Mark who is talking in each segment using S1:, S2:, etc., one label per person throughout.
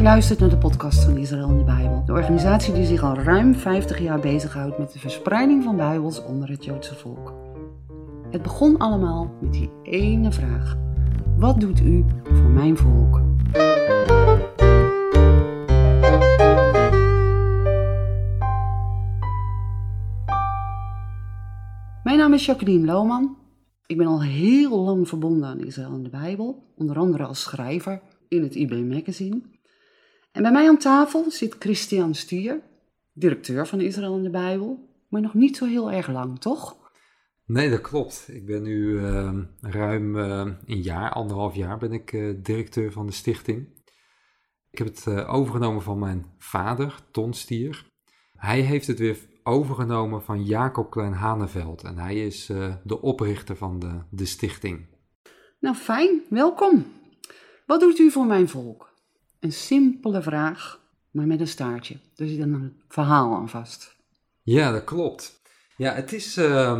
S1: je luistert naar de podcast van Israël in de Bijbel. De organisatie die zich al ruim 50 jaar bezighoudt met de verspreiding van Bijbels onder het Joodse volk. Het begon allemaal met die ene vraag. Wat doet u voor mijn volk? Mijn naam is Jacqueline Lohman. Ik ben al heel lang verbonden aan Israël in de Bijbel, onder andere als schrijver in het IB Magazine. En bij mij aan tafel zit Christian Stier, directeur van Israël in de Bijbel, maar nog niet zo heel erg lang, toch?
S2: Nee, dat klopt. Ik ben nu uh, ruim uh, een jaar, anderhalf jaar, ben ik uh, directeur van de stichting. Ik heb het overgenomen van mijn vader, Ton Stier. Hij heeft het weer overgenomen van Jacob Klein Haneveld en hij is de oprichter van de, de stichting.
S1: Nou, fijn. Welkom. Wat doet u voor mijn volk? Een simpele vraag, maar met een staartje. Er zit een verhaal aan vast.
S2: Ja, dat klopt. Ja, het is uh,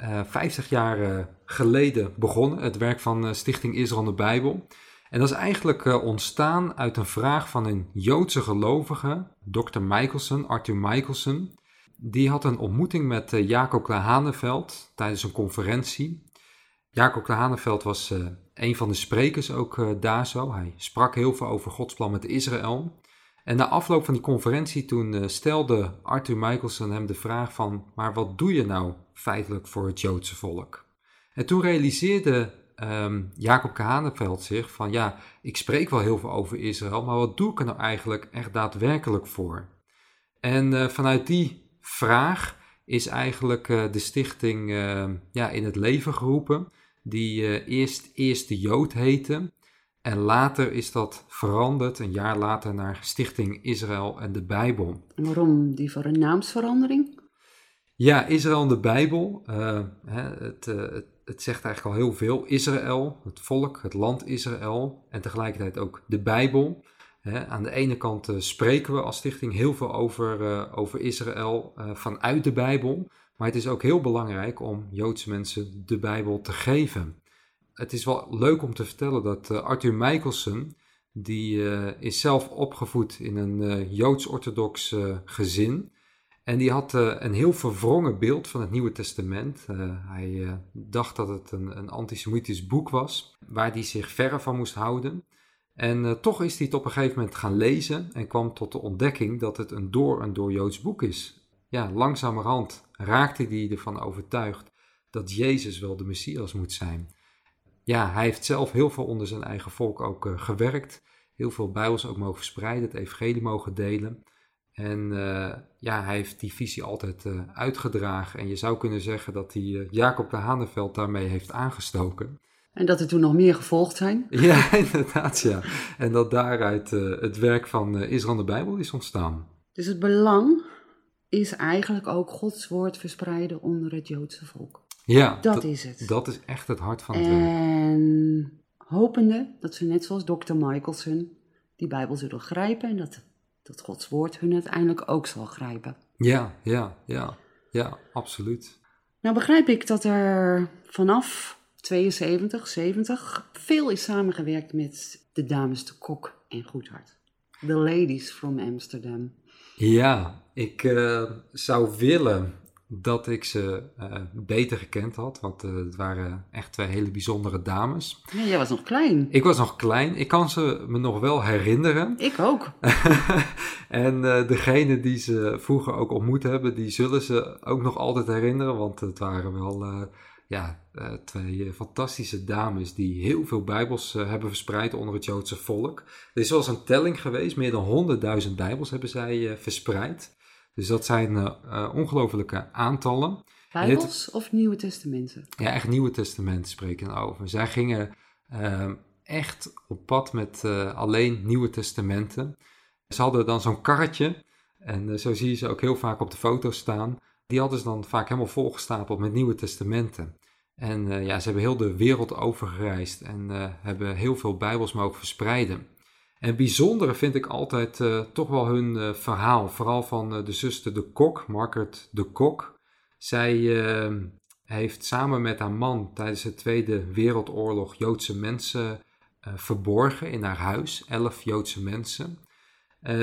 S2: uh, 50 jaar geleden begonnen, het werk van uh, Stichting Israël de Bijbel. En dat is eigenlijk uh, ontstaan uit een vraag van een Joodse gelovige, Dr. Michelson, Arthur Michelson. Die had een ontmoeting met Jacob Haneveld tijdens een conferentie. Jacob Haneveld was een van de sprekers ook uh, daar zo. Hij sprak heel veel over Gods plan met Israël. En na afloop van die conferentie toen uh, stelde Arthur Michelson hem de vraag van, maar wat doe je nou feitelijk voor het Joodse volk? En toen realiseerde um, Jacob Kahaneveld zich van, ja, ik spreek wel heel veel over Israël, maar wat doe ik er nou eigenlijk echt daadwerkelijk voor? En uh, vanuit die vraag is eigenlijk de stichting ja, in het leven geroepen die uh, eerst Eerste Jood heette. En later is dat veranderd, een jaar later, naar Stichting Israël en de Bijbel.
S1: En waarom die voor een naamsverandering?
S2: Ja, Israël en de Bijbel. Uh, het, uh, het, het, zegt eigenlijk al heel veel. Israël, het volk, het land Israël. En tegelijkertijd ook de Bijbel. Hè, aan de ene kant spreken we als stichting heel veel over, over Israël vanuit de Bijbel. Maar het is ook heel belangrijk om Joodse mensen de Bijbel te geven. Het is wel leuk om te vertellen dat uh, Arthur Michelson, die uh, is zelf opgevoed in een uh, Joods-orthodox gezin. En die had een heel verwrongen beeld van het Nieuwe Testament. hij dacht dat het een, een antisemitisch boek was, waar hij zich verre van moest houden. En toch is hij het op een gegeven moment gaan lezen en kwam tot de ontdekking dat het een door en door Joods boek is ja, langzamerhand raakte hij ervan overtuigd dat Jezus wel de Messias moet zijn. Ja, hij heeft zelf heel veel onder zijn eigen volk ook uh, gewerkt. Heel veel bijbels ook mogen verspreiden, het evangelie mogen delen. En uh, ja, hij heeft die visie altijd uh, uitgedragen. En je zou kunnen zeggen dat hij Jacob de Haneveld daarmee heeft aangestoken.
S1: En dat er toen nog meer gevolgd zijn?
S2: Ja, inderdaad, ja. En dat daaruit het werk van Israël de Bijbel is ontstaan.
S1: Dus het belang is eigenlijk ook Gods woord verspreiden onder het Joodse volk.
S2: Ja,
S1: dat, is het.
S2: Dat is echt het hart van het
S1: en
S2: werk.
S1: En hopende dat ze net zoals Dr. Michelson die Bijbel zullen grijpen en dat, dat Gods woord hun uiteindelijk ook zal grijpen.
S2: Ja, ja, ja, ja, absoluut.
S1: Nou begrijp ik dat er vanaf 72, 70 veel is samengewerkt met de dames de Kok en Goedhart. The ladies from Amsterdam.
S2: Ja, ik uh, zou willen dat ik ze uh, beter gekend had, want uh, het waren echt twee hele bijzondere dames.
S1: Ja, jij was nog klein.
S2: Ik was nog klein. Ik kan ze me nog wel herinneren.
S1: Ik ook.
S2: en degene die ze vroeger ook ontmoet hebben, die zullen ze ook nog altijd herinneren, want het waren wel ja, uh, twee uh, fantastische dames die heel veel Bijbels uh, hebben verspreid onder het Joodse volk. Er is zelfs een telling geweest, meer dan 100.000 Bijbels hebben zij verspreid. Dus dat zijn ongelofelijke aantallen.
S1: Bijbels of Nieuwe Testamenten?
S2: Ja, echt Nieuwe Testamenten spreken over. Zij gingen ehm, echt op pad met alleen Nieuwe Testamenten. Ze hadden dan zo'n karretje, en zo zie je ze ook heel vaak op de foto's staan. Die hadden ze dan vaak helemaal volgestapeld met Nieuwe Testamenten. En uh, ja, ze hebben heel de wereld overgereisd en uh, hebben heel veel Bijbels mogen verspreiden. En bijzondere vind ik altijd uh, toch wel hun verhaal, vooral van de zuster de Kok, Margaret de Kok. Zij heeft samen met haar man tijdens de Tweede Wereldoorlog Joodse mensen verborgen in haar huis, elf Joodse mensen.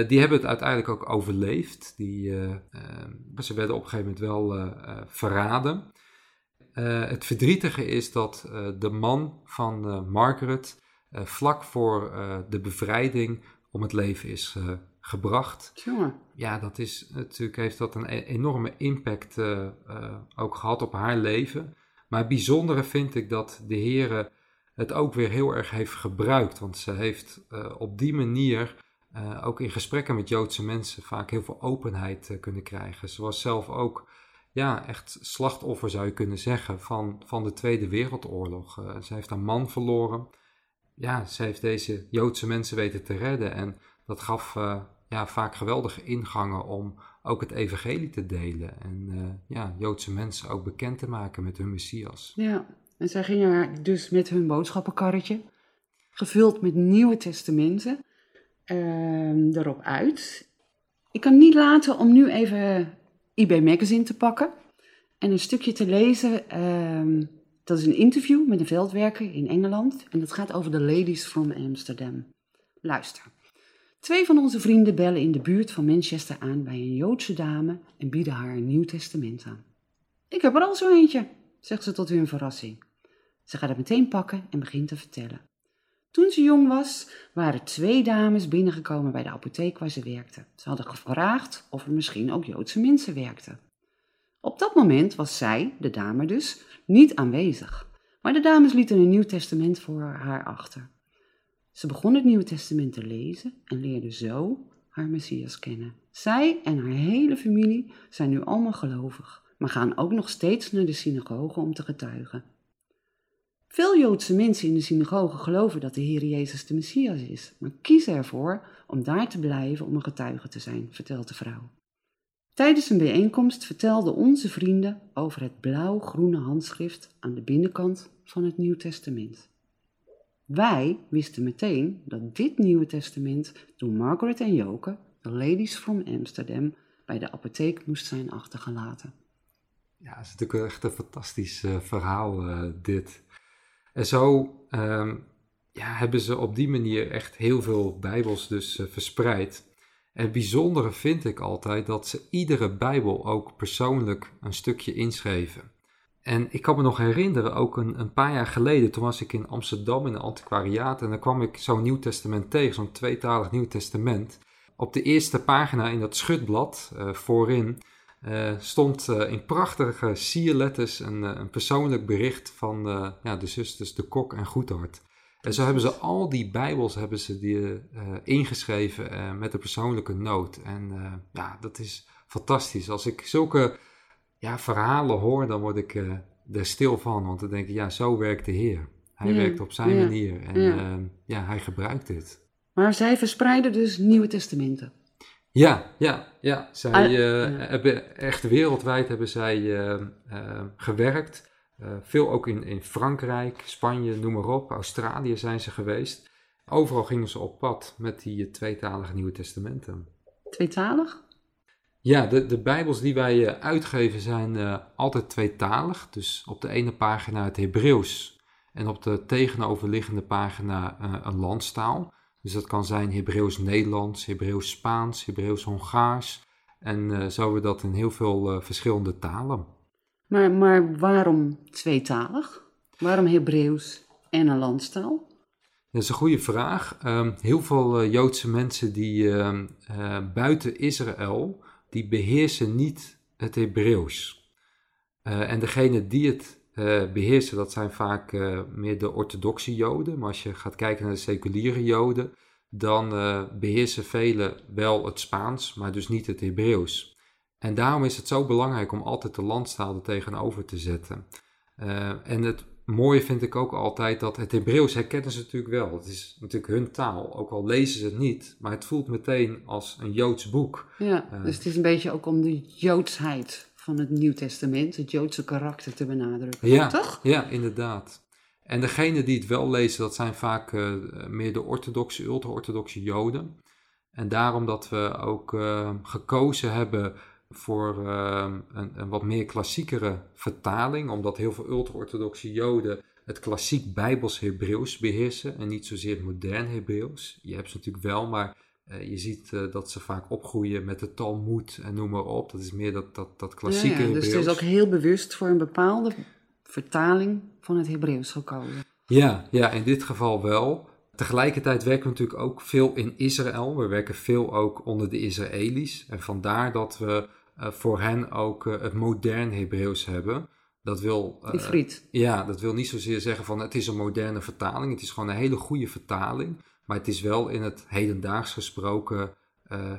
S2: Die hebben het uiteindelijk ook overleefd. Die, uh, ze werden op een gegeven moment wel verraden. Het verdrietige is dat de man van Margaret vlak voor de bevrijding om het leven is gebracht.
S1: Jongen.
S2: Ja, dat is natuurlijk, heeft dat een e-, enorme impact ook gehad op haar leven. Maar het bijzondere vind ik dat de Heer het ook weer heel erg heeft gebruikt. Want ze heeft op die manier ook in gesprekken met Joodse mensen vaak heel veel openheid kunnen krijgen. Ze was zelf ook ja, echt slachtoffer, zou je kunnen zeggen, van, van de Tweede Wereldoorlog. Uh, ze heeft een man verloren. Ja, ze heeft deze Joodse mensen weten te redden. En dat gaf ja, vaak geweldige ingangen om ook het evangelie te delen. En ja, Joodse mensen ook bekend te maken met hun Messias.
S1: Ja, en zij gingen dus met hun boodschappenkarretje, gevuld met Nieuwe Testamenten uh, erop uit. Ik kan niet laten om nu even eBay Magazine te pakken en een stukje te lezen. Uh, dat is een interview met een veldwerker in Engeland en dat gaat over de ladies from Amsterdam. Luister. Twee van onze vrienden bellen in de buurt van Manchester aan bij een Joodse dame en bieden haar een Nieuw Testament aan. Ik heb er al zo eentje, zegt ze tot hun verrassing. Ze gaat het meteen pakken en begint te vertellen. Toen ze jong was, waren twee dames binnengekomen bij de apotheek waar ze werkte. Ze hadden gevraagd of er misschien ook Joodse mensen werkten. Op dat moment was zij, de dame dus, niet aanwezig. Maar de dames lieten een Nieuw Testament voor haar achter. Ze begon het Nieuwe Testament te lezen en leerde zo haar Messias kennen. Zij en haar hele familie zijn nu allemaal gelovig, maar gaan ook nog steeds naar de synagoge om te getuigen. Veel Joodse mensen in de synagoge geloven dat de Heer Jezus de Messias is, maar kiezen ervoor om daar te blijven om een getuige te zijn, vertelt de vrouw. Tijdens een bijeenkomst vertelden onze vrienden over het blauw-groene handschrift aan de binnenkant van het Nieuw Testament. Wij wisten meteen dat dit Nieuwe Testament door Margaret en Joke, de ladies from Amsterdam, bij de apotheek moest zijn achtergelaten.
S2: Ja, het is natuurlijk echt een fantastisch uh, verhaal, uh, dit. En zo ehm, ja, hebben ze op die manier echt heel veel Bijbels dus uh, verspreid. En het bijzondere vind ik altijd dat ze iedere Bijbel ook persoonlijk een stukje inschreven. En ik kan me nog herinneren, ook een, een paar jaar geleden, toen was ik in Amsterdam in een antiquariaat en dan kwam ik zo'n Nieuw Testament tegen, zo'n tweetalig Nieuw Testament. Op de eerste pagina in dat schutblad uh, voorin uh, stond uh, in prachtige sierletters een, uh, een persoonlijk bericht van ja, de zusters De Kok en Goedhart. En zo hebben ze al die bijbels hebben ze die, ingeschreven met een persoonlijke noot. En ja, dat is fantastisch. Als ik zulke ja, verhalen hoor, dan word ik er stil van. Want dan denk ik, ja, zo werkt de Heer. Hij werkt op zijn manier en ja. ja, hij gebruikt het.
S1: Maar zij verspreiden dus Nieuwe Testamenten.
S2: Ja, ja, ja. Zij uh, hebben echt wereldwijd hebben zij uh, uh, gewerkt. veel ook in, in Frankrijk, Spanje, noem maar op. Australië zijn ze geweest. Overal gingen ze op pad met die tweetalige Nieuwe Testamenten.
S1: Tweetalig?
S2: Ja, de, de Bijbels die wij uitgeven zijn altijd tweetalig. Dus op de ene pagina het Hebreeuws en op de tegenoverliggende pagina een landstaal. Dus dat kan zijn Hebreeuws-Nederlands, Hebreeuws-Spaans, Hebreeuws-Hongaars. En uh, zo hebben we dat in heel veel uh, verschillende talen.
S1: Maar, maar waarom tweetalig? Waarom Hebreeuws en een landstaal?
S2: Dat is een goede vraag. Uh, heel veel uh, Joodse mensen die ehm, buiten Israël, die beheersen niet het Hebreeuws. en degene die het beheersen, dat zijn vaak meer de orthodoxe Joden. Maar als je gaat kijken naar de seculiere Joden, dan uh, beheersen velen wel het Spaans, maar dus niet het Hebreeuws. En daarom is het zo belangrijk om altijd de landstaal er tegenover te zetten. En het mooie vind ik ook altijd dat het Hebreeuws herkennen ze natuurlijk wel. Het is natuurlijk hun taal, ook al lezen ze het niet, maar het voelt meteen als een Joods boek.
S1: Ja, uh, dus het is een beetje ook om de Joodsheid van het Nieuw Testament, het Joodse karakter te benadrukken.
S2: Ja,
S1: toch?
S2: Ja, inderdaad. En degenen die het wel lezen, dat zijn vaak uh, meer de orthodoxe, ultra-orthodoxe Joden. En daarom dat we ook uh, gekozen hebben voor uh, een, een, wat meer klassiekere vertaling, omdat heel veel ultra-orthodoxe Joden het klassiek Bijbels Hebreeuws beheersen en niet zozeer het modern Hebreeuws. Je hebt ze natuurlijk wel, maar je ziet dat ze vaak opgroeien met de Talmud en noem maar op. Dat is meer dat, dat, dat klassieke
S1: ja, ja, Dus het is ook heel bewust voor een bepaalde vertaling van het Hebreeuws gekozen.
S2: Ja, ja, in dit geval wel. Tegelijkertijd werken we natuurlijk ook veel in Israël. We werken veel ook onder de Israëli's. En vandaar dat we uh, voor hen ook uh, het modern Hebreeuws hebben. Dat wil,
S1: uh,
S2: ja, dat wil niet zozeer zeggen van het is een moderne vertaling. Het is gewoon een hele goede vertaling. Maar het is wel in het hedendaags gesproken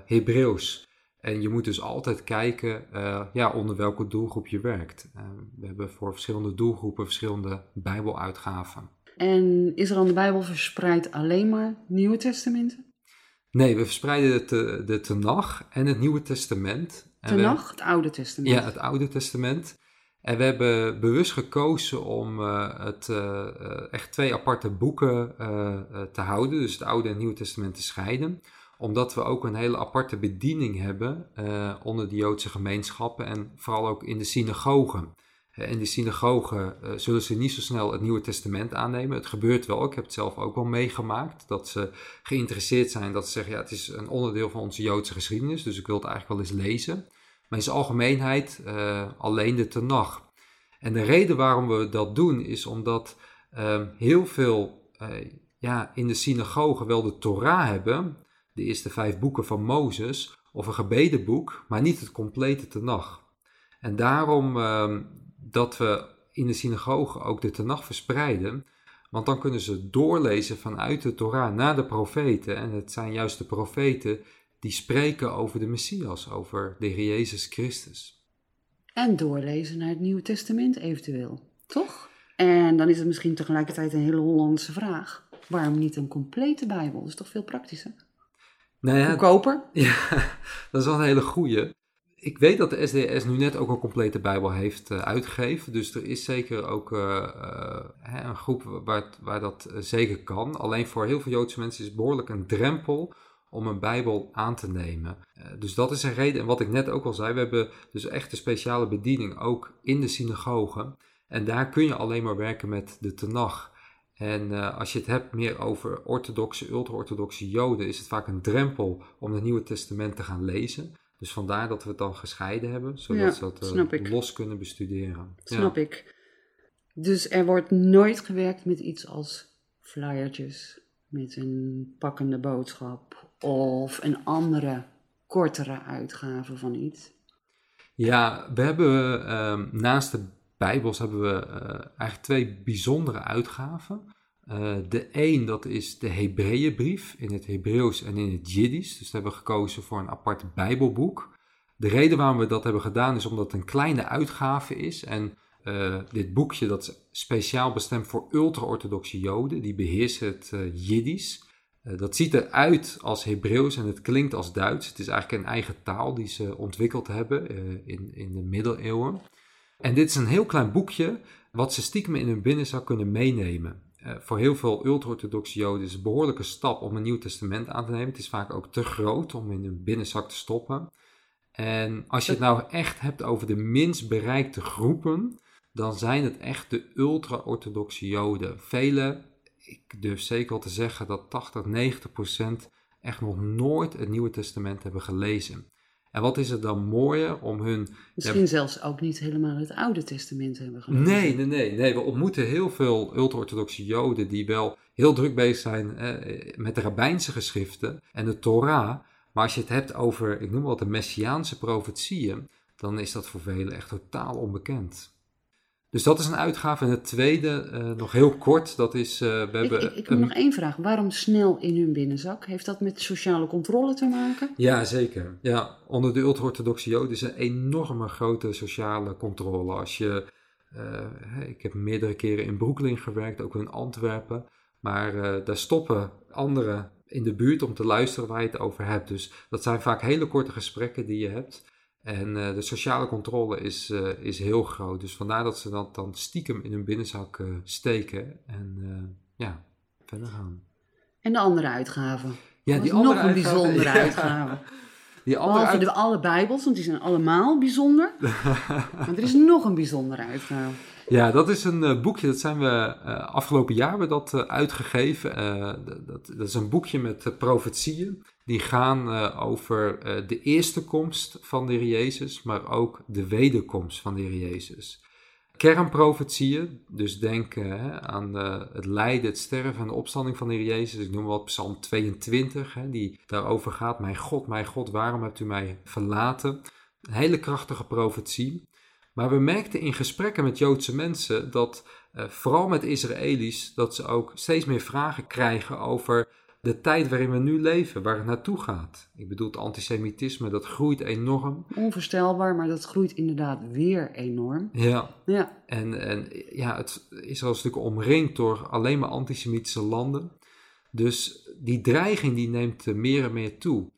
S2: Hebreeuws. En je moet dus altijd kijken ja, onder welke doelgroep je werkt. we hebben voor verschillende doelgroepen verschillende Bijbeluitgaven.
S1: En is er aan de Bijbel verspreid alleen maar Nieuwe Testamenten?
S2: Nee, we verspreiden de, de Tenach en het Nieuwe Testament.
S1: Tenach, het Oude Testament?
S2: Ja, het Oude Testament. En we hebben bewust gekozen om uh, het uh, echt twee aparte boeken te houden, dus het Oude en Nieuwe Testament te scheiden, omdat we ook een hele aparte bediening hebben onder de Joodse gemeenschappen en vooral ook in de synagogen. In de synagogen zullen ze niet zo snel het Nieuwe Testament aannemen. Het gebeurt wel, ik heb het zelf ook wel meegemaakt, dat ze geïnteresseerd zijn, dat ze zeggen, ja, het is een onderdeel van onze Joodse geschiedenis, dus ik wil het eigenlijk wel eens lezen. Maar in zijn algemeenheid uh, alleen de Tenach. En de reden waarom we dat doen, is omdat uh, heel veel uh, ja, in de synagogen wel de Torah hebben, de eerste vijf boeken van Mozes, of een gebedenboek, maar niet het complete Tenach. En daarom ehm, dat we in de synagoge ook de Tenach verspreiden. Want dan kunnen ze doorlezen vanuit de Torah naar de profeten. En het zijn juist de profeten die spreken over de Messias, over de Heer Jezus Christus.
S1: En doorlezen naar het Nieuwe Testament eventueel, toch? En dan is het misschien tegelijkertijd een hele Hollandse vraag. Waarom niet een complete Bijbel? Dat is toch veel praktischer?
S2: Nou ja,
S1: Goedkoper?
S2: Ja, dat is wel een hele goeie ik weet dat de SDS nu net ook een complete Bijbel heeft uh, uitgegeven. Dus er is zeker ook uh, uh, een groep waar, waar dat zeker kan. Alleen voor heel veel Joodse mensen is het behoorlijk een drempel om een Bijbel aan te nemen. dus dat is een reden. En wat ik net ook al zei, we hebben dus echt een speciale bediening ook in de synagogen. En daar kun je alleen maar werken met de Tenach. En als je het hebt meer over orthodoxe, ultra-orthodoxe Joden, is het vaak een drempel om het Nieuwe Testament te gaan lezen. Dus vandaar dat we het dan gescheiden hebben, zodat ze dat uh, los kunnen bestuderen.
S1: Snap ik. Dus er wordt nooit gewerkt met iets als flyertjes, met een pakkende boodschap of een andere, kortere uitgave van iets.
S2: Ja, we hebben uh, naast de Bijbels hebben we uh, eigenlijk twee bijzondere uitgaven. Uh, de een, dat is de Hebreeënbrief in het Hebreeuws en in het Jiddisch. Dus we hebben gekozen voor een apart Bijbelboek. De reden waarom we dat hebben gedaan is omdat het een kleine uitgave is. En uh, dit boekje dat is speciaal bestemd voor ultra-orthodoxe Joden. Die beheersen het Jiddisch. Dat ziet eruit als Hebreeuws en het klinkt als Duits. Het is eigenlijk een eigen taal die ze ontwikkeld hebben in, in de middeleeuwen. En dit is een heel klein boekje wat ze stiekem in hun binnenzak kunnen meenemen. Uh, voor heel veel ultra-orthodoxe Joden is het een behoorlijke stap om een Nieuw Testament aan te nemen. Het is vaak ook te groot om in een binnenzak te stoppen. En als je het nou echt hebt over de minst bereikte groepen, dan zijn het echt de ultra-orthodoxe Joden. Vele, ik durf zeker wel te zeggen dat 80, 90 procent echt nog nooit het Nieuwe Testament hebben gelezen. En wat is het dan mooier om hun...
S1: Misschien zelfs ook niet helemaal het Oude Testament hebben gelezen.
S2: Nee, nee, nee, nee. We ontmoeten heel veel ultra-orthodoxe Joden die wel heel druk bezig zijn eh, met de rabbijnse geschriften en de Torah. Maar als je het hebt over, ik noem wat, de messiaanse profetieën, dan is dat voor velen echt totaal onbekend. Dus dat is een uitgave. En het tweede, uh, nog heel kort, dat is... Uh, we hebben
S1: ik, ik, ik heb nog één vraag. Waarom snel in hun binnenzak? Heeft dat met sociale controle te maken?
S2: Ja, zeker. Ja, onder de ultra-orthodoxe Joden is een enorme grote sociale controle. Als je... Uh, ik heb meerdere keren in Brooklyn gewerkt, ook in Antwerpen. Maar daar stoppen anderen in de buurt om te luisteren waar je het over hebt. Dus dat zijn vaak hele korte gesprekken die je hebt. En uh, de sociale controle is, uh, is heel groot. Dus vandaar dat ze dat dan stiekem in hun binnenzak uh, steken en ja, verder gaan.
S1: En de andere uitgaven? Ja, die andere nog een bijzondere uitgave. Die andere uit... de alle Bijbels, want die zijn allemaal bijzonder. maar er is nog een bijzondere uitgave.
S2: Ja, dat is een boekje, dat zijn we afgelopen jaar hebben dat uitgegeven. Dat, dat, is een boekje met profetieën. Die gaan over de eerste komst van de Heer Jezus, maar ook de wederkomst van de Heer Jezus. Kernprofetieën, dus denk uh, aan het lijden, het sterven en de opstanding van de Heer Jezus. Ik noem wat Psalm 22, hè, die daarover gaat. Mijn God, mijn God, waarom hebt u mij verlaten? Een hele krachtige profetie. Maar we merkten in gesprekken met Joodse mensen dat, vooral met Israëli's, dat ze ook steeds meer vragen krijgen over de tijd waarin we nu leven, waar het naartoe gaat. Ik bedoel, het antisemitisme, dat groeit enorm.
S1: Onvoorstelbaar, maar dat groeit inderdaad weer enorm.
S2: Ja.
S1: Ja.
S2: En, en ja, het is al een stuk omringd door alleen maar antisemitische landen. Dus die dreiging die neemt meer en meer toe.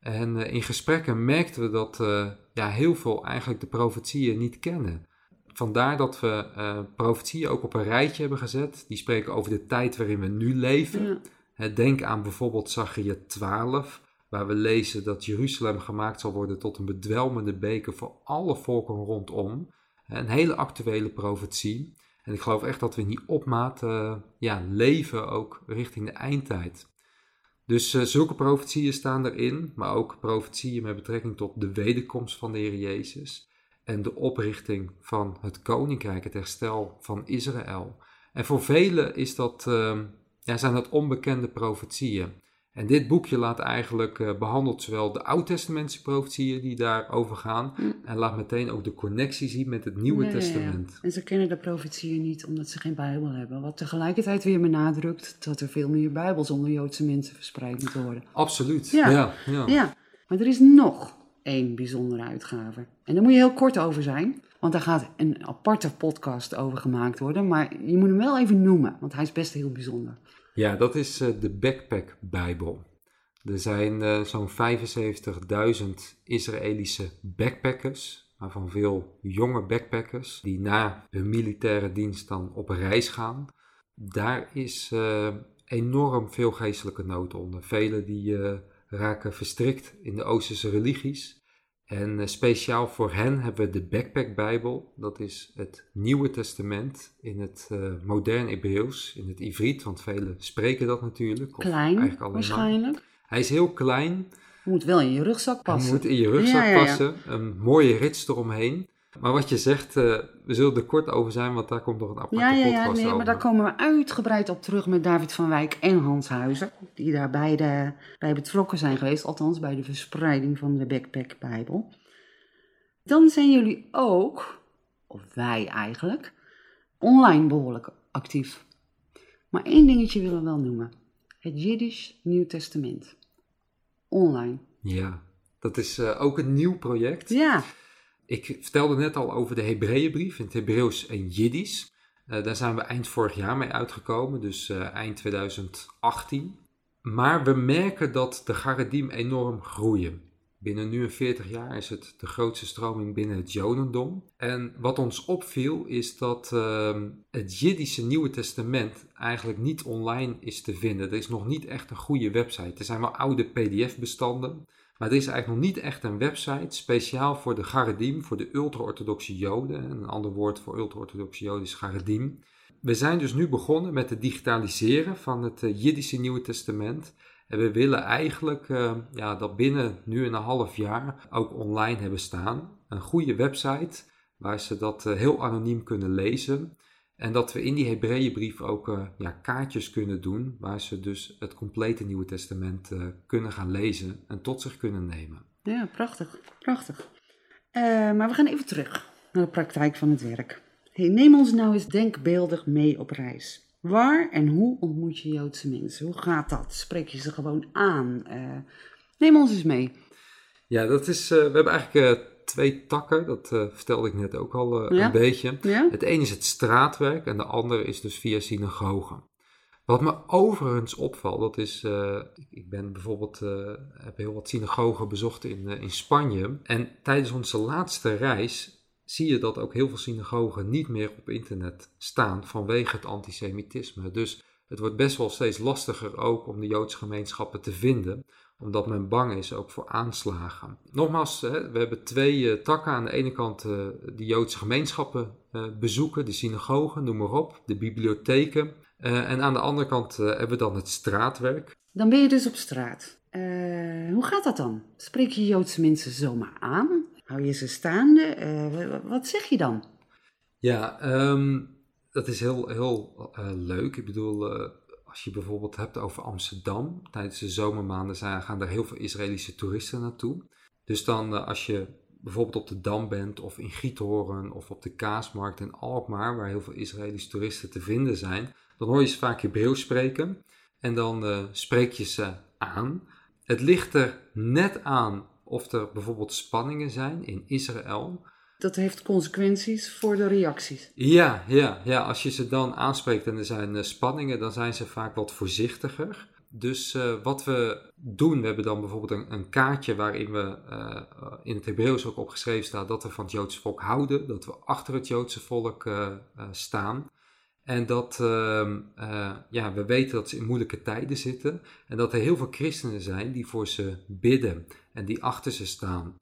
S2: En uh, in gesprekken merkten we dat uh, ja, heel veel eigenlijk de profetieën niet kennen. Vandaar dat we uh, profetieën ook op een rijtje hebben gezet. Die spreken over de tijd waarin we nu leven.
S1: Ja.
S2: Denk aan bijvoorbeeld Zachariah 12, waar we lezen dat Jeruzalem gemaakt zal worden tot een bedwelmende beker voor alle volken rondom. Een hele actuele profetie. En ik geloof echt dat we in die opmaat uh, ja, leven ook richting de eindtijd. Dus uh, zulke profetieën staan erin, maar ook profetieën met betrekking tot de wederkomst van de Heer Jezus en de oprichting van het koninkrijk, het herstel van Israël. En voor velen is dat uh, ja, zijn dat onbekende profetieën. En dit boekje laat eigenlijk uh, behandelt zowel de Oud-testamentse profetieën die daarover gaan,
S1: Mm.
S2: en laat meteen ook de connectie zien met het Nieuwe
S1: Ja, ja, ja.
S2: Testament.
S1: En ze kennen de profetieën niet omdat ze geen Bijbel hebben. Wat tegelijkertijd weer benadrukt dat er veel meer Bijbels onder Joodse mensen verspreid moeten worden.
S2: Absoluut.
S1: Ja.
S2: Ja, ja.
S1: Ja, maar er is nog één bijzondere uitgave. En daar moet je heel kort over zijn, want daar gaat een aparte podcast over gemaakt worden. Maar je moet hem wel even noemen, want hij is best heel bijzonder.
S2: Ja, dat is eh, de Backpack Bijbel. Er zijn eh, zo'n 75.000 Israëlische backpackers, waarvan veel jonge backpackers, die na hun militaire dienst dan op reis gaan. Daar is eh, enorm veel geestelijke nood onder. Velen die raken verstrikt in de Oosterse religies. En eh, speciaal voor hen hebben we de Backpack Bijbel. Dat is het Nieuwe Testament in het eh modern Hebreeuws, in het Ivriet, want velen spreken dat natuurlijk.
S1: Klein, waarschijnlijk.
S2: Hij is heel klein,
S1: Moet wel in je rugzak
S2: hij
S1: passen.
S2: moet in je rugzak
S1: Ja, ja, ja.
S2: passen, een mooie rits eromheen. Maar wat je zegt, eh, we zullen er kort over zijn, want daar komt nog een aparte
S1: Ja, ja, ja, nee,
S2: over.
S1: maar daar komen we uitgebreid op terug met David van Wijk en Hans Huizen. Die daar beide bij betrokken zijn geweest, althans bij de verspreiding van de Backpack Bijbel. Dan zijn jullie ook, of wij eigenlijk, online behoorlijk actief. Maar één dingetje willen we wel noemen. Het Jiddisch Nieuw Testament. Online.
S2: Ja, dat is eh, ook een nieuw project.
S1: Ja,
S2: Ik vertelde net al over de Hebreeënbrief in het Hebreeuws en Jiddisch. Eh, daar zijn we eind vorig jaar mee uitgekomen, dus eh, eind 2018. Maar we merken dat de Garedim enorm groeien. Binnen nu en 40 jaar is het de grootste stroming binnen het Jodendom. En wat ons opviel is dat ehm, het Jiddische Nieuwe Testament eigenlijk niet online is te vinden. Er is nog niet echt een goede website. Er zijn wel oude PDF-bestanden. Maar er is eigenlijk nog niet echt een website speciaal voor de Garedim, voor de ultra-orthodoxe Joden. Een ander woord voor ultra-orthodoxe Joden is Garedim. We zijn dus nu begonnen met het digitaliseren van het eh, Jiddische Nieuwe Testament. En we willen eigenlijk eh, ja, dat binnen nu en een half jaar ook online hebben staan. Een goede website waar ze dat eh, heel anoniem kunnen lezen. En dat we in die Hebreeënbrief ook eh, ja, kaartjes kunnen doen waar ze dus het complete Nieuwe Testament eh, kunnen gaan lezen en tot zich kunnen nemen.
S1: ja prachtig. Prachtig. Eh, maar we gaan even terug naar de praktijk van het werk. Hey, neem ons nou eens denkbeeldig mee op reis. Waar en hoe ontmoet je Joodse mensen? Hoe gaat dat? Spreek je ze gewoon aan? Neem ons eens mee.
S2: Ja, dat is, we hebben eigenlijk twee takken, dat eh, vertelde ik net ook al eh,
S1: Ja.
S2: een beetje.
S1: Ja?
S2: Het ene is het straatwerk en de andere is dus via synagogen. Wat me overigens opvalt, dat is, eh, ik ben bijvoorbeeld, heb heel wat synagogen bezocht in, in Spanje. En tijdens onze laatste reis zie je dat ook heel veel synagogen niet meer op internet staan vanwege het antisemitisme. Dus het wordt best wel steeds lastiger ook om de Joodse gemeenschappen te vinden omdat men bang is ook voor aanslagen. Nogmaals, we hebben twee eh, takken. Aan de ene kant eh, de Joodse gemeenschappen eh, bezoeken, de synagogen, noem maar op, de bibliotheken. En aan de andere kant hebben we dan het straatwerk.
S1: Dan ben je dus op straat. Hoe gaat dat dan? Spreek je Joodse mensen zomaar aan? Hou je ze staande? Wat zeg je dan?
S2: Ja, ehm, dat is heel, heel uh, leuk. Ik bedoel, als je bijvoorbeeld hebt over Amsterdam, tijdens de zomermaanden gaan er heel veel Israëlische toeristen naartoe. Dus dan als je bijvoorbeeld op de Dam bent of in Giethoorn of op de Kaasmarkt in Alkmaar, waar heel veel Israëlische toeristen te vinden zijn, dan hoor je ze vaak Hebreeuws spreken en dan uh, spreek je ze aan. Het ligt er net aan of er bijvoorbeeld spanningen zijn in Israël.
S1: Dat heeft consequenties voor de reacties.
S2: Ja, ja, ja. als je ze dan aanspreekt en er zijn uh, spanningen, dan zijn ze vaak wat voorzichtiger. Dus uh, wat we doen, we hebben dan bijvoorbeeld een, kaartje waarin we uh, in het Hebreeuws ook opgeschreven staat dat we van het Joodse volk houden, dat we achter het Joodse volk staan. En dat ehm, ja, we weten dat ze in moeilijke tijden zitten en dat er heel veel christenen zijn die voor ze bidden en die achter ze staan.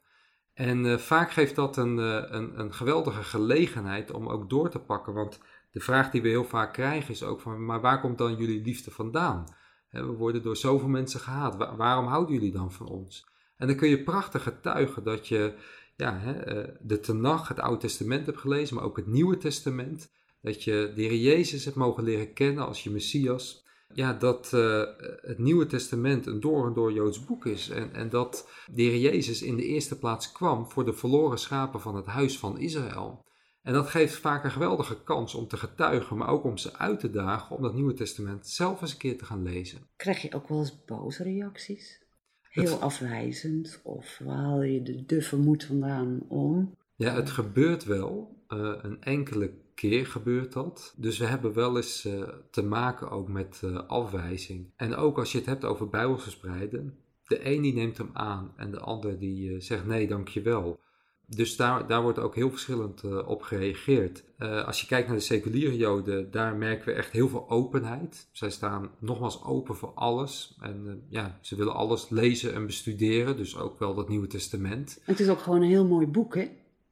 S2: En vaak geeft dat een, een, een geweldige gelegenheid om ook door te pakken, want de vraag die we heel vaak krijgen is ook van, maar waar komt dan jullie liefde vandaan? We worden door zoveel mensen gehaat. waarom houden jullie dan van ons? En dan kun je prachtig getuigen dat je ja, eh, de Tenach, het Oude Testament hebt gelezen, maar ook het Nieuwe Testament. Dat je de Heer Jezus hebt mogen leren kennen als je Messias. Ja, dat uh, het Nieuwe Testament een door en door Joods boek is. En, en dat de Heer Jezus in de eerste plaats kwam voor de verloren schapen van het huis van Israël. En dat geeft vaak een geweldige kans om te getuigen, maar ook om ze uit te dagen om dat Nieuwe Testament zelf eens een keer te gaan lezen.
S1: Krijg je ook wel eens boze reacties? Heel afwijzend? Of waar haal je de duffe moed vandaan om?
S2: Ja, het gebeurt wel. Uh, een enkele keer gebeurt dat. Dus we hebben wel eens uh, te maken ook met uh, afwijzing. En ook als je het hebt over bijbelverspreiden. De een die neemt hem aan en de ander die zegt nee, dankjewel. Dus daar, daar wordt ook heel verschillend op gereageerd. Als je kijkt naar de seculiere Joden, daar merken we echt heel veel openheid. Zij staan nogmaals open voor alles. En ja, ze willen alles lezen en bestuderen, dus ook wel dat Nieuwe Testament.
S1: Het is ook gewoon een heel mooi boek, hè?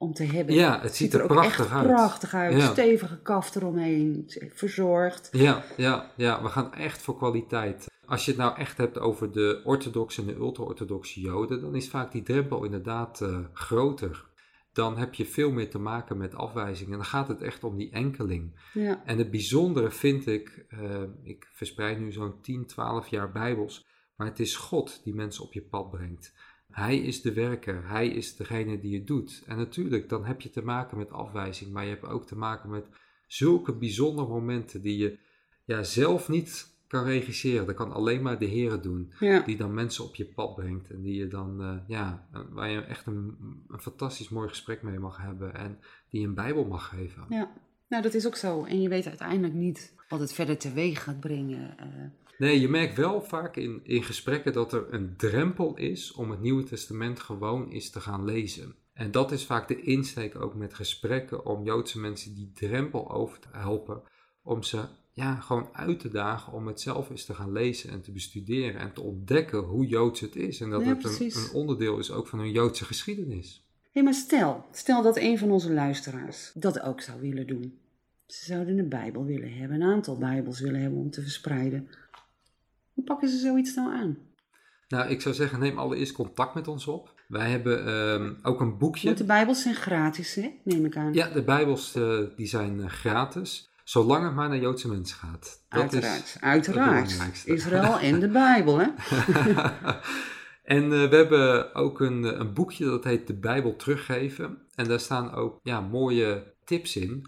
S1: Om te hebben.
S2: Ja, het, ziet, er, er prachtig uit.
S1: prachtig uit. Ja. Stevige kaft eromheen, verzorgd.
S2: Ja, ja, ja, we gaan echt voor kwaliteit. Als je het nou echt hebt over de orthodoxe en de ultra-orthodoxe Joden, dan is vaak die drempel inderdaad uh, groter. Dan heb je veel meer te maken met afwijzing. En dan gaat het echt om die enkeling.
S1: Ja.
S2: En het bijzondere vind ik, uh, ik verspreid nu zo'n 10, 12 jaar Bijbels, maar het is God die mensen op je pad brengt. Hij is de werker, hij is degene die het doet. En natuurlijk, dan heb je te maken met afwijzing, maar je hebt ook te maken met zulke bijzondere momenten die je ja, zelf niet kan regisseren. Dat kan alleen maar de Heer doen. Die dan mensen op je pad brengt. En die je dan, uh, ja, waar je echt een, een, fantastisch mooi gesprek mee mag hebben. En die je een Bijbel mag geven.
S1: Ja, nou dat is ook zo. En je weet uiteindelijk niet wat het verder teweeg gaat brengen. Uh.
S2: Nee, je merkt wel vaak in, in gesprekken dat er een drempel is om het Nieuwe Testament gewoon eens te gaan lezen. En dat is vaak de insteek ook met gesprekken om Joodse mensen die drempel over te helpen. Om ze ja, gewoon uit te dagen om het zelf eens te gaan lezen en te bestuderen en te ontdekken hoe Joods het is. En dat het een, een, onderdeel is ook van hun Joodse geschiedenis.
S1: Hé, hey, maar stel, stel dat een van onze luisteraars dat ook zou willen doen. Ze zouden een Bijbel willen hebben, een aantal Bijbels willen hebben om te verspreiden. Hoe pakken ze zoiets nou aan?
S2: Nou, ik zou zeggen, neem allereerst contact met ons op. Wij hebben uh, ook een boekje.
S1: Want de Bijbels zijn gratis, hè? neem ik aan.
S2: Ja, de Bijbels uh, die zijn uh, gratis. Zolang het maar naar Joodse mensen gaat.
S1: Dat uiteraard, is uiteraard. Israël en de Bijbel, hè?
S2: en uh, we hebben ook een, een, boekje dat heet De Bijbel Teruggeven. En daar staan ook ja, mooie tips in.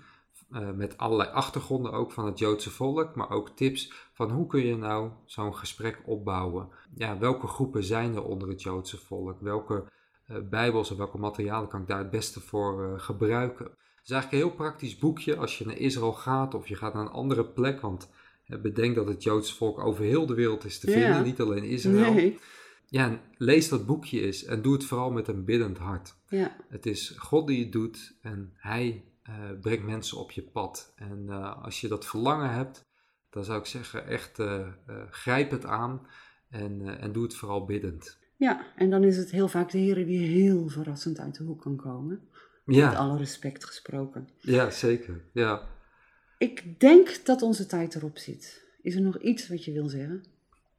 S2: Uh, met allerlei achtergronden ook van het Joodse volk. Maar ook tips van hoe kun je nou zo'n gesprek opbouwen. Ja, welke groepen zijn er onder het Joodse volk? Welke uh, Bijbels en welke materialen kan ik daar het beste voor gebruiken? is eigenlijk een heel praktisch boekje als je naar Israël gaat of je gaat naar een andere plek. Want bedenk dat het Joodse volk over heel de wereld is te vinden, niet alleen Israël. Nee. Ja, lees dat boekje eens en doe het vooral met een biddend hart.
S1: Ja.
S2: Het is God die het doet en Hij uh, brengt mensen op je pad. En uh, als je dat verlangen hebt, dan zou ik zeggen echt uh, grijp het aan en, en doe het vooral biddend.
S1: Ja, en dan is het heel vaak de Heer die heel verrassend uit de hoek kan komen.
S2: Ja.
S1: Met alle respect gesproken.
S2: Ja, zeker. Ja.
S1: Ik denk dat onze tijd erop zit. Is er nog iets wat je wil zeggen?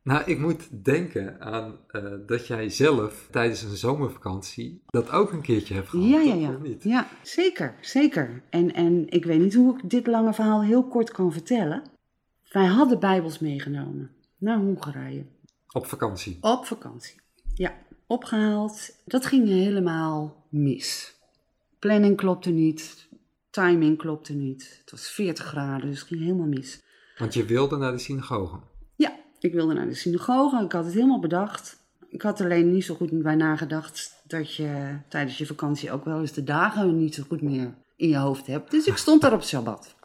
S2: Nou, ik moet denken aan eh, dat jij zelf tijdens een zomervakantie dat ook een keertje hebt gehad.
S1: Ja, ja, ja.
S2: Niet?
S1: Ja, zeker, zeker. En, en ik weet niet hoe ik dit lange verhaal heel kort kan vertellen. Wij hadden Bijbels meegenomen naar Hongarije.
S2: Op vakantie.
S1: Op vakantie. Ja, opgehaald. Dat ging helemaal mis. Planning klopte niet. Timing klopte niet. Het was 40 graden, dus het ging helemaal mis.
S2: Want je wilde naar de synagoge.
S1: Ik wilde naar de synagoge. Ik had het helemaal bedacht. Ik had alleen niet zo goed bij nagedacht dat je tijdens je vakantie ook wel eens de dagen niet zo goed meer in je hoofd hebt. Dus ik stond daar op Sabbat.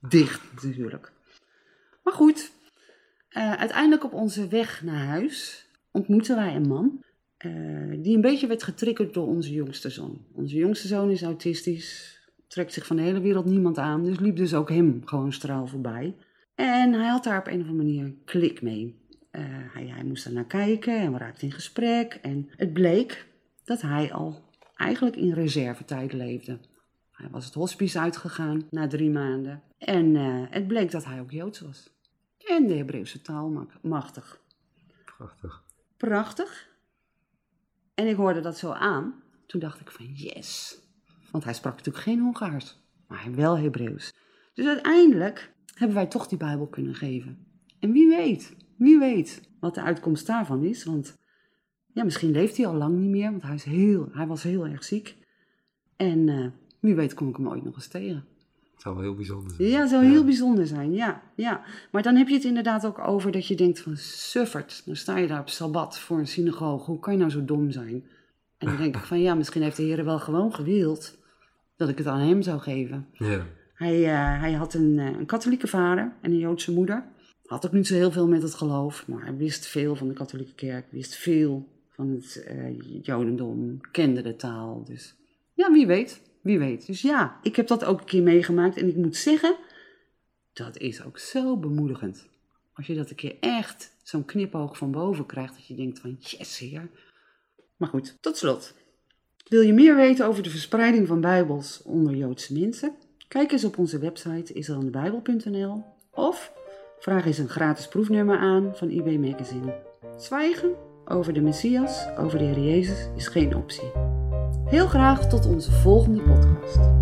S1: Dicht natuurlijk. Maar goed, eh, uiteindelijk op onze weg naar huis ontmoetten wij een man eh, die een beetje werd getriggerd door onze jongste zoon. Onze jongste zoon is autistisch, trekt zich van de hele wereld niemand aan, dus liep dus ook hem gewoon straal voorbij. En hij had daar op een of andere manier klik mee. Eh, hij, hij moest er naar kijken en we raakten in gesprek. En het bleek dat hij al eigenlijk in reservetijd leefde. Hij was het hospice uitgegaan na drie maanden. En eh, het bleek dat hij ook Joods was. En de Hebreeuwse taal ma- machtig.
S2: Prachtig.
S1: Prachtig. En ik hoorde dat zo aan. Toen dacht ik van yes. Want hij sprak natuurlijk geen Hongaars, maar hij wel Hebreeuws. Dus uiteindelijk hebben wij toch die Bijbel kunnen geven. En wie weet, wie weet wat de uitkomst daarvan is. Want ja, misschien leeft hij al lang niet meer, want hij, is heel, hij was heel erg ziek. En eh, wie weet kom ik hem ooit nog eens tegen.
S2: Het zou wel heel bijzonder zijn.
S1: Ja, het zou heel bijzonder zijn, ja, ja. Maar dan heb je het inderdaad ook over dat je denkt van, suffert, dan sta je daar op Sabbat voor een synagoge, hoe kan je nou zo dom zijn? En dan denk ik van, ja, misschien heeft de Heer wel gewoon gewild dat ik het aan hem zou geven.
S2: Ja.
S1: Hij, eh, hij had een, eh, een katholieke vader en een Joodse moeder. Had ook niet zo heel veel met het geloof, maar hij wist veel van de katholieke kerk, wist veel van het eh, Jodendom, kende de taal. Dus ja, wie weet, wie weet. Dus ja, ik heb dat ook een keer meegemaakt en ik moet zeggen, dat is ook zo bemoedigend. Als je dat een keer echt zo'n knipoog van boven krijgt, dat je denkt van yes heer. Maar goed, tot slot. Wil je meer weten over de verspreiding van bijbels onder Joodse mensen? Kijk eens op onze website israëlindebijbel.nl of vraag eens een gratis proefnummer aan van IB Magazine. Zwijgen over de Messias, over de Heer Jezus, is geen optie. Heel graag tot onze volgende podcast.